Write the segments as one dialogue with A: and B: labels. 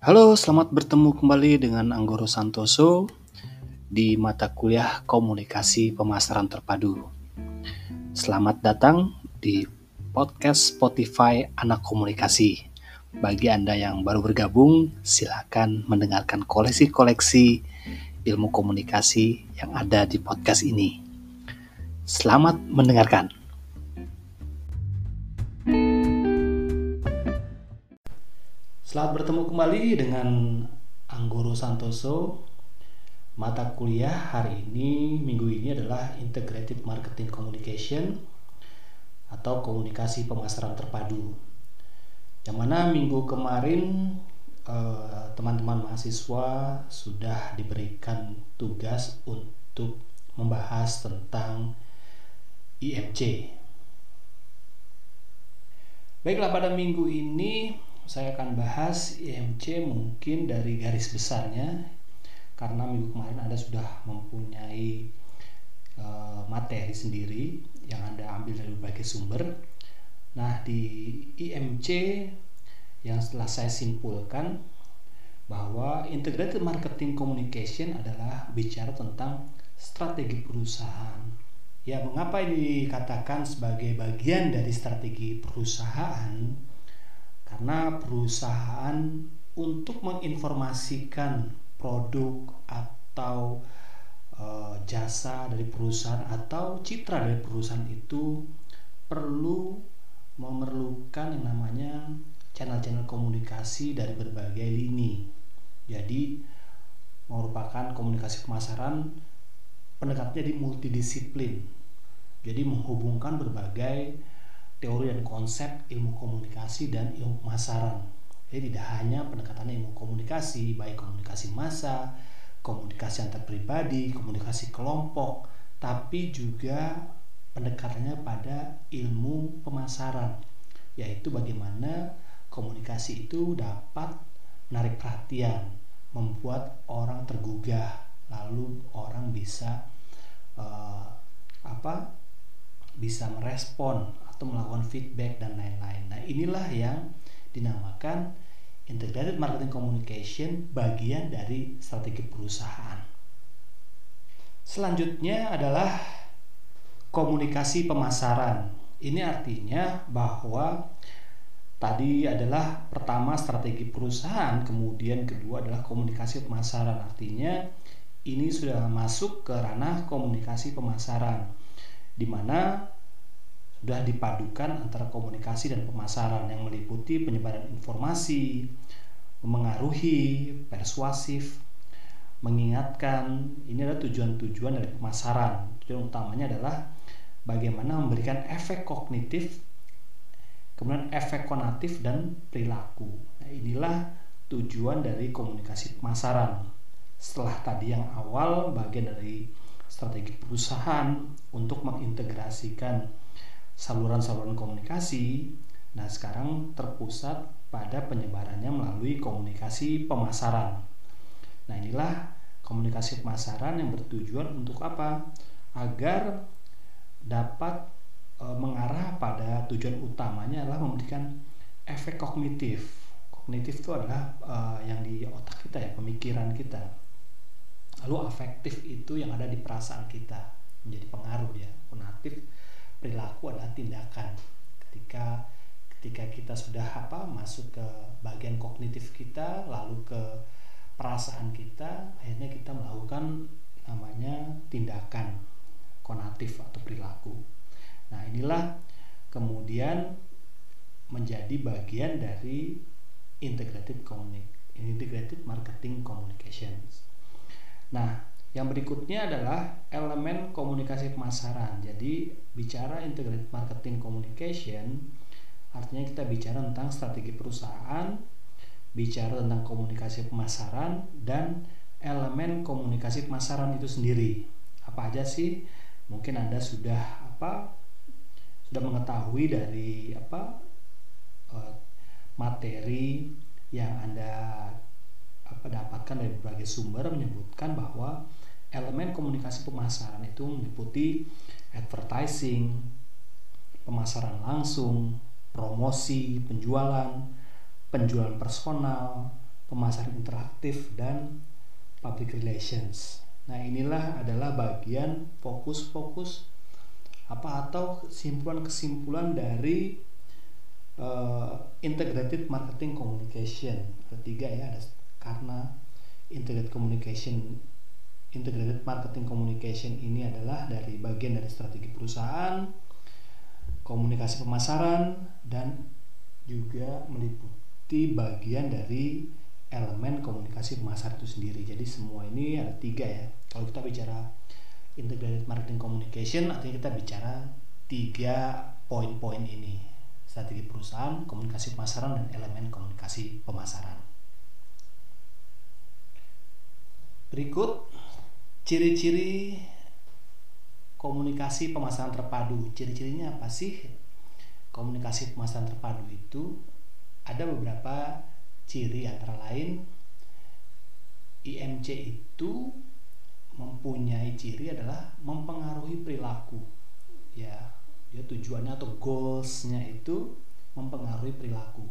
A: Halo, selamat bertemu kembali dengan Anggoro Santoso di mata kuliah Komunikasi Pemasaran Terpadu. Selamat datang di podcast Spotify Anak Komunikasi. Bagi Anda yang baru bergabung, silakan mendengarkan koleksi-koleksi ilmu komunikasi yang ada di podcast ini. Selamat mendengarkan. Selamat bertemu kembali dengan Anggoro Santoso. Mata kuliah hari ini, minggu ini adalah Integrated Marketing Communication atau komunikasi pemasaran terpadu. Yang mana minggu kemarin eh, teman-teman mahasiswa sudah diberikan tugas untuk membahas tentang IMC. Baiklah pada minggu ini saya akan bahas IMC mungkin dari garis besarnya karena minggu kemarin Anda sudah mempunyai uh, materi sendiri yang Anda ambil dari berbagai sumber. Nah, di IMC yang setelah saya simpulkan bahwa integrated marketing communication adalah bicara tentang strategi perusahaan. Ya, mengapa ini dikatakan sebagai bagian dari strategi perusahaan? Karena perusahaan untuk menginformasikan produk atau e, jasa dari perusahaan atau citra dari perusahaan itu perlu memerlukan yang namanya channel-channel komunikasi dari berbagai lini. Jadi merupakan komunikasi pemasaran pendekatannya di multidisiplin. Jadi menghubungkan berbagai teori dan konsep ilmu komunikasi dan ilmu pemasaran. Jadi tidak hanya pendekatan ilmu komunikasi, baik komunikasi massa, komunikasi antar pribadi, komunikasi kelompok, tapi juga pendekatannya pada ilmu pemasaran, yaitu bagaimana komunikasi itu dapat menarik perhatian, membuat orang tergugah, lalu orang bisa uh, apa? bisa merespon atau melakukan feedback dan lain-lain. Nah, inilah yang dinamakan integrated marketing communication bagian dari strategi perusahaan. Selanjutnya adalah komunikasi pemasaran. Ini artinya bahwa tadi adalah pertama strategi perusahaan, kemudian kedua adalah komunikasi pemasaran. Artinya ini sudah masuk ke ranah komunikasi pemasaran di mana sudah dipadukan antara komunikasi dan pemasaran yang meliputi penyebaran informasi, mengaruhi, persuasif, mengingatkan. Ini adalah tujuan-tujuan dari pemasaran. Tujuan utamanya adalah bagaimana memberikan efek kognitif, kemudian efek konatif dan perilaku. Nah, inilah tujuan dari komunikasi pemasaran. Setelah tadi yang awal bagian dari strategi perusahaan untuk mengintegrasikan saluran-saluran komunikasi. Nah, sekarang terpusat pada penyebarannya melalui komunikasi pemasaran. Nah, inilah komunikasi pemasaran yang bertujuan untuk apa? Agar dapat e, mengarah pada tujuan utamanya adalah memberikan efek kognitif. Kognitif itu adalah e, yang di otak kita ya, pemikiran kita. Lalu afektif itu yang ada di perasaan kita menjadi pengaruh ya. Konatif perilaku adalah tindakan. Ketika ketika kita sudah apa masuk ke bagian kognitif kita lalu ke perasaan kita akhirnya kita melakukan namanya tindakan konatif atau perilaku. Nah inilah kemudian menjadi bagian dari integrated integrated marketing communications. Nah yang berikutnya adalah elemen komunikasi pemasaran. Jadi bicara integrated marketing communication artinya kita bicara tentang strategi perusahaan, bicara tentang komunikasi pemasaran dan elemen komunikasi pemasaran itu sendiri. Apa aja sih? Mungkin Anda sudah apa? Sudah mengetahui dari apa? Eh, materi yang Anda apa dapatkan dari berbagai sumber menyebutkan bahwa elemen komunikasi pemasaran itu meliputi advertising, pemasaran langsung, promosi, penjualan, penjualan personal, pemasaran interaktif dan public relations. Nah, inilah adalah bagian fokus-fokus apa atau kesimpulan-kesimpulan dari uh, integrated marketing communication. Ada tiga ya, ada karena integrated communication integrated marketing communication ini adalah dari bagian dari strategi perusahaan, komunikasi pemasaran dan juga meliputi bagian dari elemen komunikasi pemasaran itu sendiri. Jadi semua ini ada tiga ya. Kalau kita bicara integrated marketing communication, artinya kita bicara tiga poin-poin ini: strategi perusahaan, komunikasi pemasaran, dan elemen komunikasi pemasaran. Berikut ciri-ciri komunikasi pemasaran terpadu. Ciri-cirinya apa sih? Komunikasi pemasaran terpadu itu ada beberapa ciri antara lain IMC itu mempunyai ciri adalah mempengaruhi perilaku. Ya, dia tujuannya atau goalsnya itu mempengaruhi perilaku.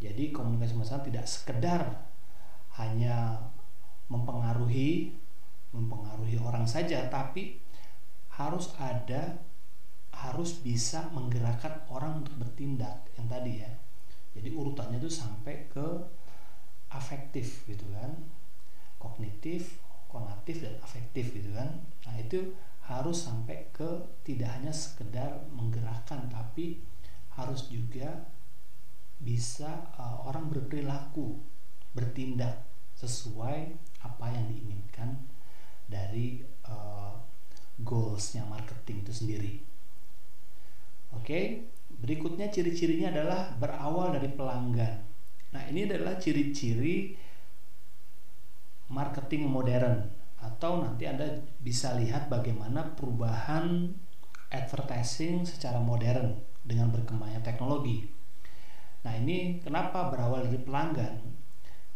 A: Jadi komunikasi pemasaran tidak sekedar hanya mempengaruhi mempengaruhi orang saja tapi harus ada harus bisa menggerakkan orang untuk bertindak yang tadi ya. Jadi urutannya itu sampai ke afektif gitu kan. Kognitif konatif dan afektif gitu kan. Nah itu harus sampai ke tidak hanya sekedar menggerakkan tapi harus juga bisa uh, orang berperilaku bertindak sesuai apa yang diinginkan dari uh, goalsnya marketing itu sendiri. Oke, berikutnya ciri-cirinya adalah berawal dari pelanggan. Nah, ini adalah ciri-ciri marketing modern atau nanti Anda bisa lihat bagaimana perubahan advertising secara modern dengan berkembangnya teknologi. Nah, ini kenapa berawal dari pelanggan?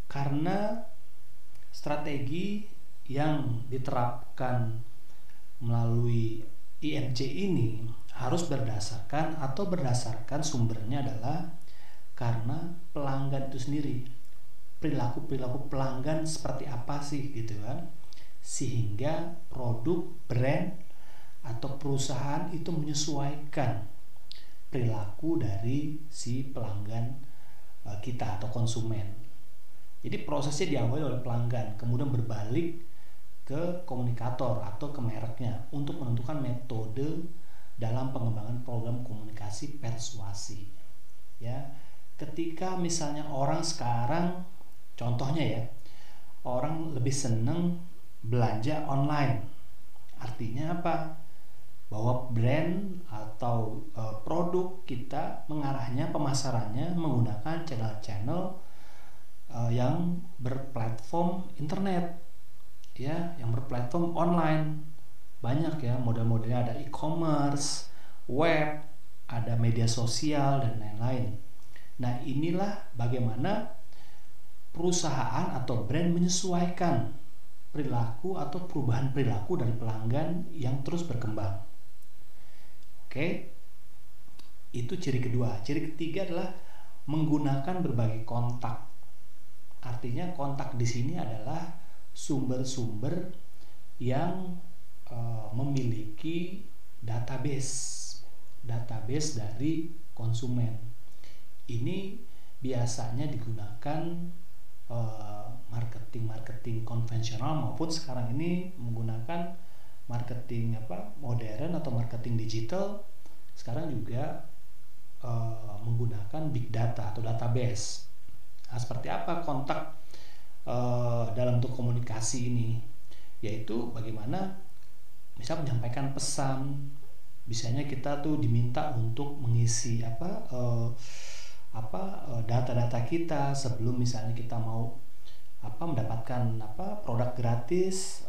A: Karena strategi yang diterapkan melalui IMC ini harus berdasarkan atau berdasarkan sumbernya adalah karena pelanggan itu sendiri. Perilaku-perilaku pelanggan seperti apa sih gitu kan? Sehingga produk brand atau perusahaan itu menyesuaikan perilaku dari si pelanggan eh, kita atau konsumen jadi prosesnya diawali oleh pelanggan kemudian berbalik ke komunikator atau ke mereknya untuk menentukan metode dalam pengembangan program komunikasi persuasi. Ya, ketika misalnya orang sekarang contohnya ya, orang lebih seneng belanja online. Artinya apa? Bahwa brand atau e, produk kita mengarahnya pemasarannya menggunakan channel-channel e, yang berplatform internet ya yang berplatform online. Banyak ya model-modelnya ada e-commerce web ada media sosial dan lain-lain. Nah inilah bagaimana perusahaan atau brand menyesuaikan perilaku atau perubahan perilaku dari pelanggan yang terus berkembang. Oke? Itu ciri kedua. Ciri ketiga adalah menggunakan berbagai kontak artinya kontak di sini adalah sumber-sumber yang uh, memiliki database database dari konsumen. Ini biasanya digunakan uh, marketing-marketing konvensional maupun sekarang ini menggunakan marketing apa modern atau marketing digital sekarang juga uh, menggunakan big data atau database. Nah, seperti apa kontak uh, dalam bentuk komunikasi ini? Yaitu bagaimana misal menyampaikan pesan. Biasanya kita tuh diminta untuk mengisi apa uh, apa uh, data-data kita sebelum misalnya kita mau apa mendapatkan apa produk gratis.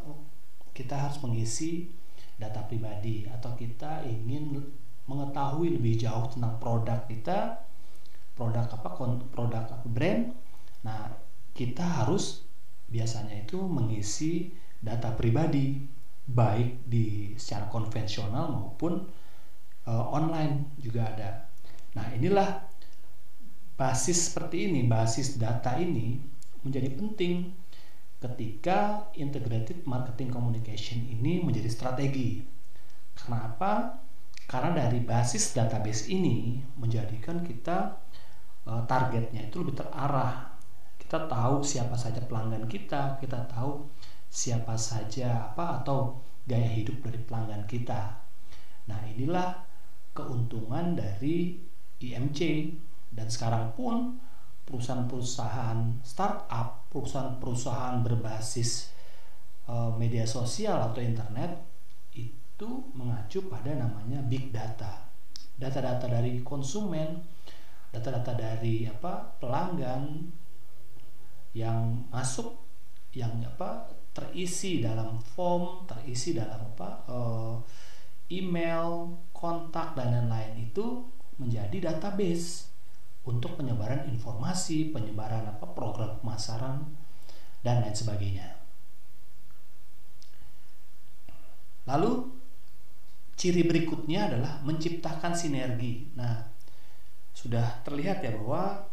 A: Kita harus mengisi data pribadi atau kita ingin mengetahui lebih jauh tentang produk kita produk apa produk apa brand nah kita harus biasanya itu mengisi data pribadi baik di secara konvensional maupun uh, online juga ada. Nah, inilah basis seperti ini, basis data ini menjadi penting ketika integrated marketing communication ini menjadi strategi. Karena apa? Karena dari basis database ini menjadikan kita uh, targetnya itu lebih terarah. Kita tahu siapa saja pelanggan kita, kita tahu siapa saja apa atau gaya hidup dari pelanggan kita. Nah, inilah keuntungan dari IMC dan sekarang pun perusahaan-perusahaan startup, perusahaan-perusahaan berbasis uh, media sosial atau internet itu mengacu pada namanya big data. Data-data dari konsumen, data-data dari apa pelanggan yang masuk yang apa terisi dalam form, terisi dalam apa uh, email, kontak dan lain-lain itu menjadi database untuk penyebaran informasi, penyebaran apa program pemasaran dan lain sebagainya. Lalu ciri berikutnya adalah menciptakan sinergi. Nah, sudah terlihat ya bahwa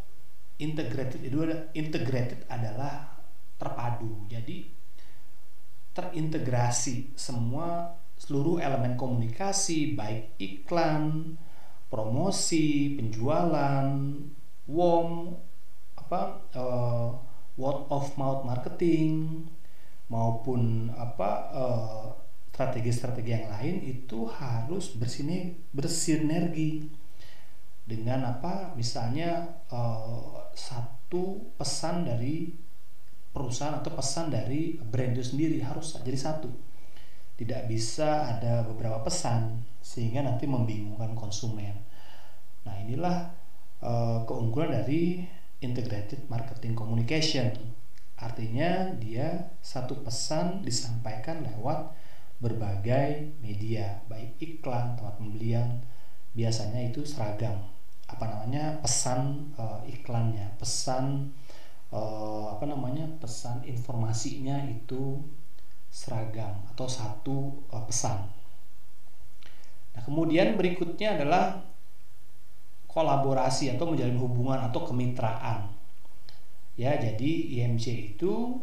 A: integrated itu integrated adalah terpadu. Jadi terintegrasi semua seluruh elemen komunikasi baik iklan, promosi, penjualan, warm apa uh, word of mouth marketing maupun apa uh, strategi-strategi yang lain itu harus bersini bersinergi dengan apa misalnya uh, satu pesan dari perusahaan atau pesan dari brand itu sendiri harus jadi satu tidak bisa ada beberapa pesan sehingga nanti membingungkan konsumen. Nah, inilah uh, keunggulan dari integrated marketing communication. Artinya dia satu pesan disampaikan lewat berbagai media, baik iklan, tempat pembelian, biasanya itu seragam. Apa namanya? pesan uh, iklannya, pesan uh, apa namanya? pesan informasinya itu seragam atau satu uh, pesan. Nah, kemudian berikutnya adalah kolaborasi atau menjalin hubungan atau kemitraan. Ya, jadi IMC itu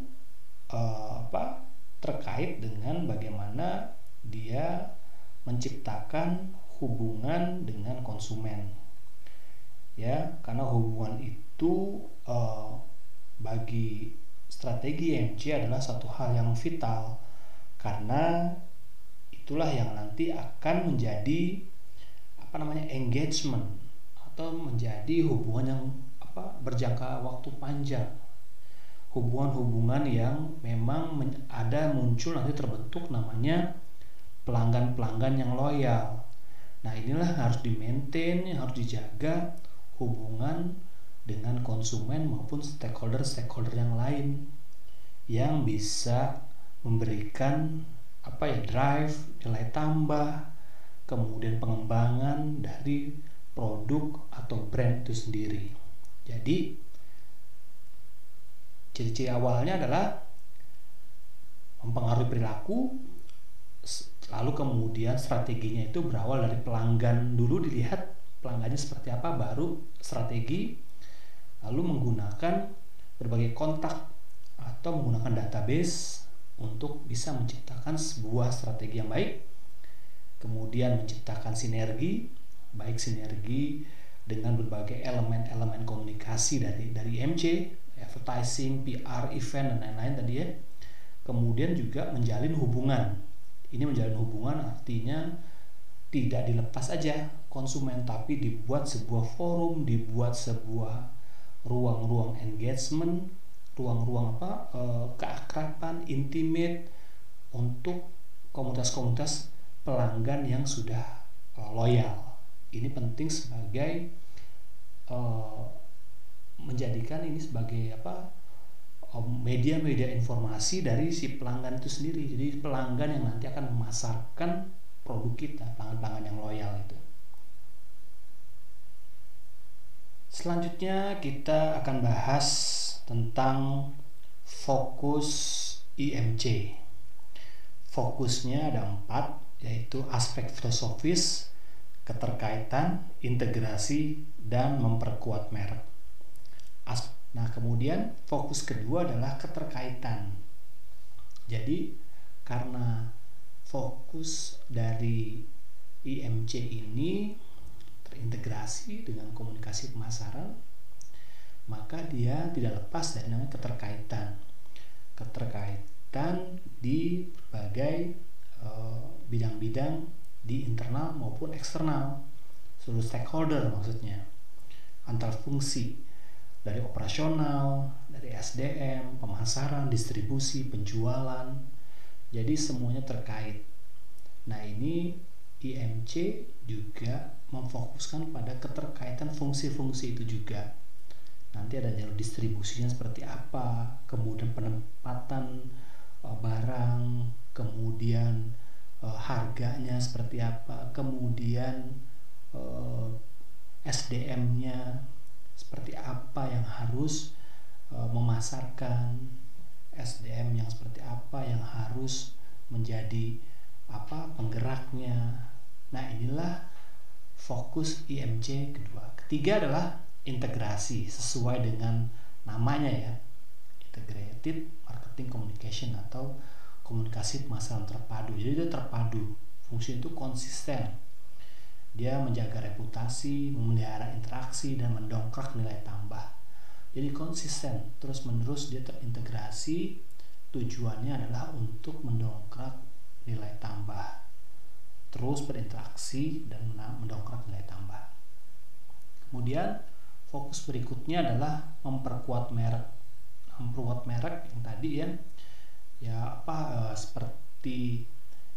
A: uh, apa? terkait dengan bagaimana dia menciptakan hubungan dengan konsumen. Ya, karena hubungan itu uh, bagi strategi IMC adalah satu hal yang vital karena itulah yang nanti akan menjadi apa namanya engagement atau menjadi hubungan yang apa berjangka waktu panjang hubungan-hubungan yang memang ada muncul nanti terbentuk namanya pelanggan-pelanggan yang loyal. Nah inilah harus di maintain, harus dijaga hubungan dengan konsumen maupun stakeholder-stakeholder yang lain yang bisa memberikan apa ya drive nilai tambah kemudian pengembangan dari produk atau brand itu sendiri. Jadi ciri-ciri awalnya adalah mempengaruhi perilaku lalu kemudian strateginya itu berawal dari pelanggan. Dulu dilihat pelanggannya seperti apa baru strategi lalu menggunakan berbagai kontak atau menggunakan database untuk bisa menciptakan sebuah strategi yang baik. Kemudian menciptakan sinergi baik sinergi dengan berbagai elemen-elemen komunikasi dari dari MC advertising, PR, event dan lain-lain tadi ya. Kemudian juga menjalin hubungan ini menjalin hubungan artinya tidak dilepas aja konsumen tapi dibuat sebuah forum dibuat sebuah ruang-ruang engagement ruang-ruang apa e, keakraban intimate untuk komunitas-komunitas pelanggan yang sudah e, loyal. Ini penting sebagai e, menjadikan ini sebagai apa media-media informasi dari si pelanggan itu sendiri jadi pelanggan yang nanti akan memasarkan produk kita pelanggan-pelanggan yang loyal itu selanjutnya kita akan bahas tentang fokus IMC. Fokusnya ada empat, yaitu aspek filosofis, keterkaitan, integrasi, dan memperkuat merek. Nah, kemudian fokus kedua adalah keterkaitan. Jadi, karena fokus dari IMC ini terintegrasi dengan komunikasi pemasaran, maka dia tidak lepas dari namanya keterkaitan. Keterkaitan di berbagai eh, bidang-bidang uh, di internal maupun eksternal, seluruh stakeholder maksudnya, antar fungsi dari operasional, dari SDM, pemasaran, distribusi, penjualan. Jadi semuanya terkait. Nah, ini IMC juga memfokuskan pada keterkaitan fungsi-fungsi itu juga. Nanti ada jalur distribusinya seperti apa, kemudian penempatan uh, barang, kemudian uh, harganya seperti apa, kemudian uh, SDM-nya seperti apa yang harus e, memasarkan SDM yang seperti apa yang harus menjadi apa penggeraknya. Nah, inilah fokus IMC kedua. Ketiga adalah integrasi sesuai dengan namanya ya. Integrated Marketing Communication atau komunikasi pemasaran terpadu. Jadi itu terpadu. Fungsi itu konsisten dia menjaga reputasi, memelihara interaksi dan mendongkrak nilai tambah. Jadi konsisten, terus-menerus dia terintegrasi. Tujuannya adalah untuk mendongkrak nilai tambah. Terus berinteraksi dan mendongkrak nilai tambah. Kemudian fokus berikutnya adalah memperkuat merek. Memperkuat merek yang tadi ya ya apa uh, seperti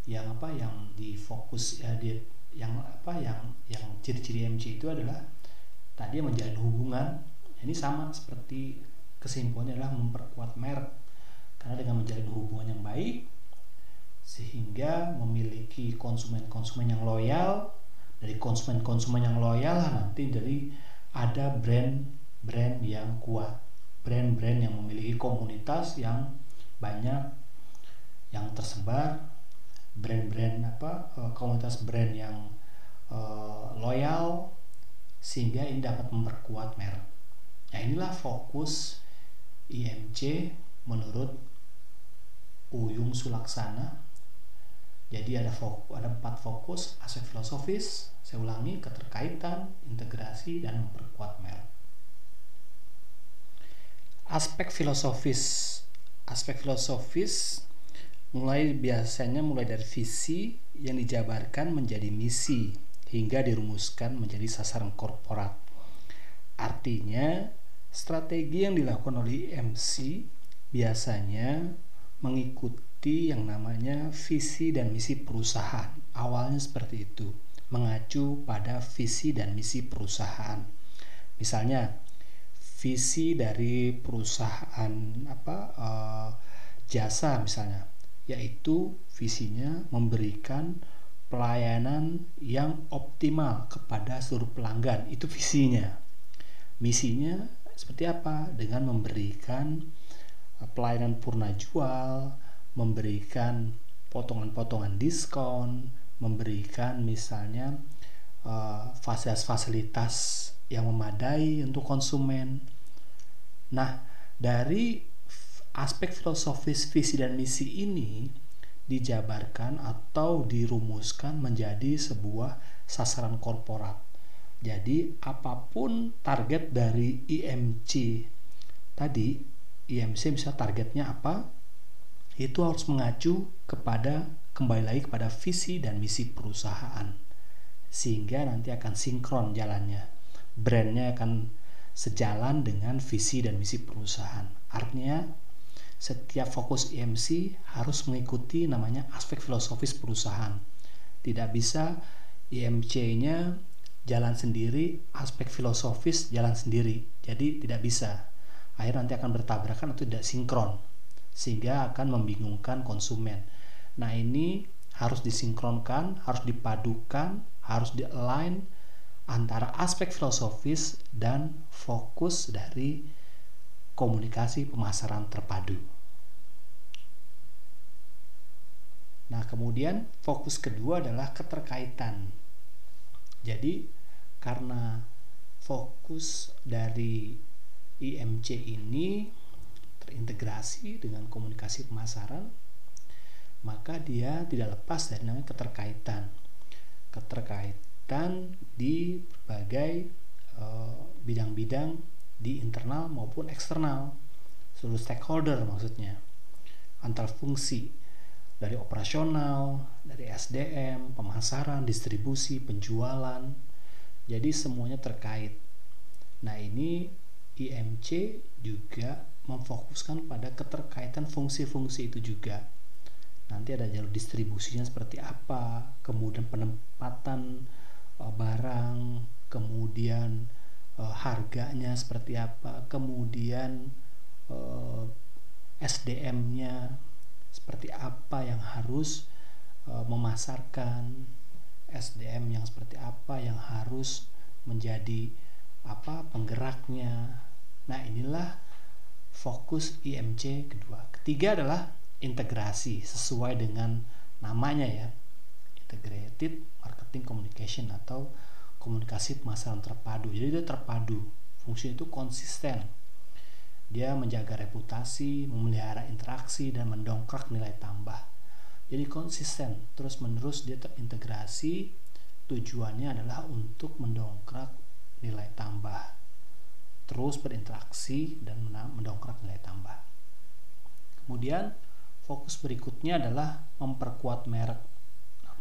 A: yang apa yang difokus ya di yang apa yang yang ciri-ciri MC itu adalah tadi menjalin hubungan ini sama seperti kesimpulannya adalah memperkuat merek. Karena dengan menjalin hubungan yang baik sehingga memiliki konsumen-konsumen yang loyal dari konsumen-konsumen yang loyal nanti dari ada brand-brand yang kuat brand-brand yang memiliki komunitas yang banyak yang tersebar brand-brand apa uh, komunitas brand yang uh, loyal sehingga ini dapat memperkuat merek. Nah inilah fokus IMC menurut Uyung Sulaksana. Jadi ada fokus, ada empat fokus aspek filosofis. Saya ulangi keterkaitan, integrasi dan memperkuat merek. Aspek filosofis, aspek filosofis mulai biasanya mulai dari visi yang dijabarkan menjadi misi hingga dirumuskan menjadi sasaran korporat. Artinya, strategi yang dilakukan oleh MC biasanya mengikuti yang namanya visi dan misi perusahaan. Awalnya seperti itu, mengacu pada visi dan misi perusahaan. Misalnya, visi dari perusahaan apa uh, jasa misalnya yaitu visinya memberikan pelayanan yang optimal kepada seluruh pelanggan. Itu visinya. Misinya seperti apa? Dengan memberikan uh, pelayanan purna jual, memberikan potongan-potongan diskon, memberikan misalnya uh, fasilitas-fasilitas yang memadai untuk konsumen. Nah, dari aspek filosofis visi dan misi ini dijabarkan atau dirumuskan menjadi sebuah sasaran korporat. Jadi apa pun target dari IMC tadi, IMC bisa targetnya apa? Itu harus mengacu kepada kembali lagi kepada visi dan misi perusahaan. Sehingga nanti akan sinkron jalannya. Brandnya akan sejalan dengan visi dan misi perusahaan. Artinya setiap fokus IMC harus mengikuti namanya aspek filosofis perusahaan. Tidak bisa IMC-nya jalan sendiri, aspek filosofis jalan sendiri. Jadi tidak bisa. Akhirnya nanti akan bertabrakan atau tidak sinkron. Sehingga akan membingungkan konsumen. Nah ini harus disinkronkan, harus dipadukan, harus di-align antara aspek filosofis dan fokus dari komunikasi pemasaran terpadu. Nah, kemudian fokus kedua adalah keterkaitan. Jadi, karena fokus dari IMC ini terintegrasi dengan komunikasi pemasaran, maka dia tidak lepas dari namanya keterkaitan. Keterkaitan di berbagai eh, bidang-bidang di internal maupun eksternal, seluruh stakeholder maksudnya, antar fungsi dari operasional, dari SDM, pemasaran, distribusi, penjualan. Jadi semuanya terkait. Nah, ini IMC juga memfokuskan pada keterkaitan fungsi-fungsi itu juga. Nanti ada jalur distribusinya seperti apa, kemudian penempatan uh, barang, kemudian uh, harganya seperti apa, kemudian uh, SDM-nya seperti apa yang harus uh, memasarkan, SDM yang seperti apa yang harus menjadi apa penggeraknya. Nah, inilah fokus IMC kedua. Ketiga adalah integrasi sesuai dengan namanya ya. Integrated Marketing Communication atau komunikasi pemasaran terpadu. Jadi dia terpadu. Fungsi itu konsisten. Dia menjaga reputasi, memelihara interaksi dan mendongkrak nilai tambah. Jadi konsisten, terus-menerus dia terintegrasi. Tujuannya adalah untuk mendongkrak nilai tambah terus berinteraksi dan mendongkrak nilai tambah. Kemudian fokus berikutnya adalah memperkuat merek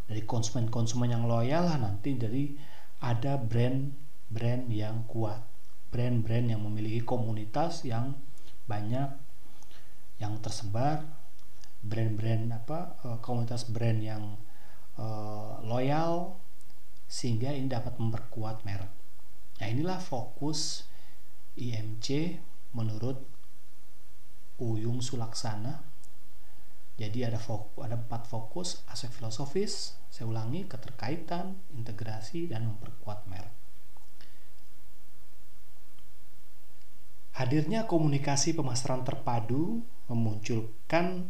A: dari konsumen-konsumen yang loyal lah nanti dari ada brand-brand yang kuat, brand-brand yang memiliki komunitas yang banyak yang tersebar, brand-brand apa eh, komunitas brand yang uh, loyal sehingga ini dapat memperkuat merek. Nah inilah fokus IMC menurut Uyung Sulaksana. Jadi ada fokus, ada empat fokus aspek filosofis, saya ulangi keterkaitan, integrasi dan memperkuat merek. Hadirnya komunikasi pemasaran terpadu memunculkan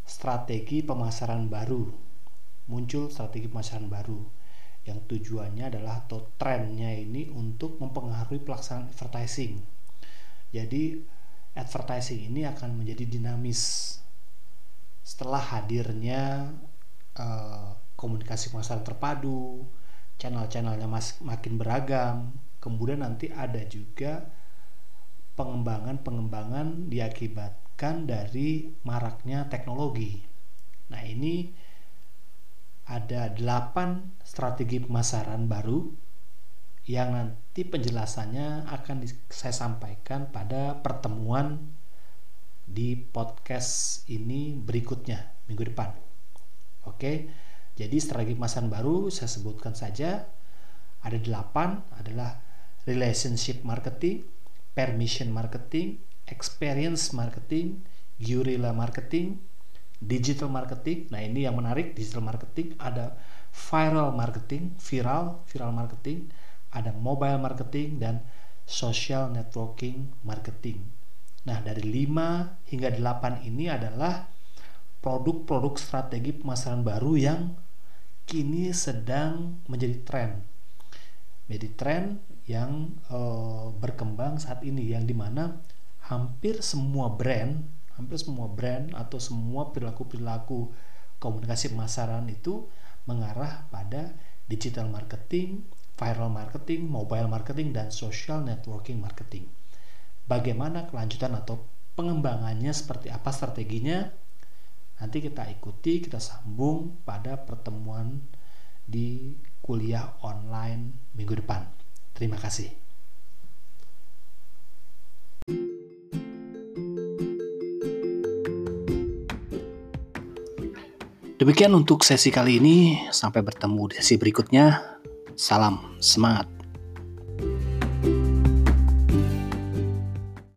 A: strategi pemasaran baru. Muncul strategi pemasaran baru yang tujuannya adalah atau trennya ini untuk mempengaruhi pelaksanaan advertising. Jadi advertising ini akan menjadi dinamis setelah hadirnya uh, komunikasi pemasaran terpadu, channel-channelnya makin beragam, kemudian nanti ada juga pengembangan-pengembangan diakibatkan dari maraknya teknologi. Nah ini ada delapan strategi pemasaran baru yang nanti penjelasannya akan saya sampaikan pada pertemuan di podcast ini berikutnya minggu depan. Oke, jadi strategi pemasaran baru saya sebutkan saja ada delapan adalah relationship marketing, permission marketing, experience marketing, guerrilla marketing, digital marketing. Nah, ini yang menarik digital marketing ada viral marketing, viral, viral marketing, ada mobile marketing dan social networking marketing. Nah, dari 5 hingga 8 ini adalah produk-produk strategi pemasaran baru yang kini sedang menjadi tren. Menjadi tren yang e, berkembang saat ini yang di mana hampir semua brand hampir semua brand atau semua perilaku-perilaku komunikasi pemasaran itu mengarah pada digital marketing, viral marketing, mobile marketing, dan social networking marketing. Bagaimana kelanjutan atau pengembangannya seperti apa strateginya? Nanti kita ikuti, kita sambung pada pertemuan di kuliah online minggu depan. Terima kasih. Demikian untuk sesi kali ini. Sampai bertemu di sesi berikutnya. Salam semangat.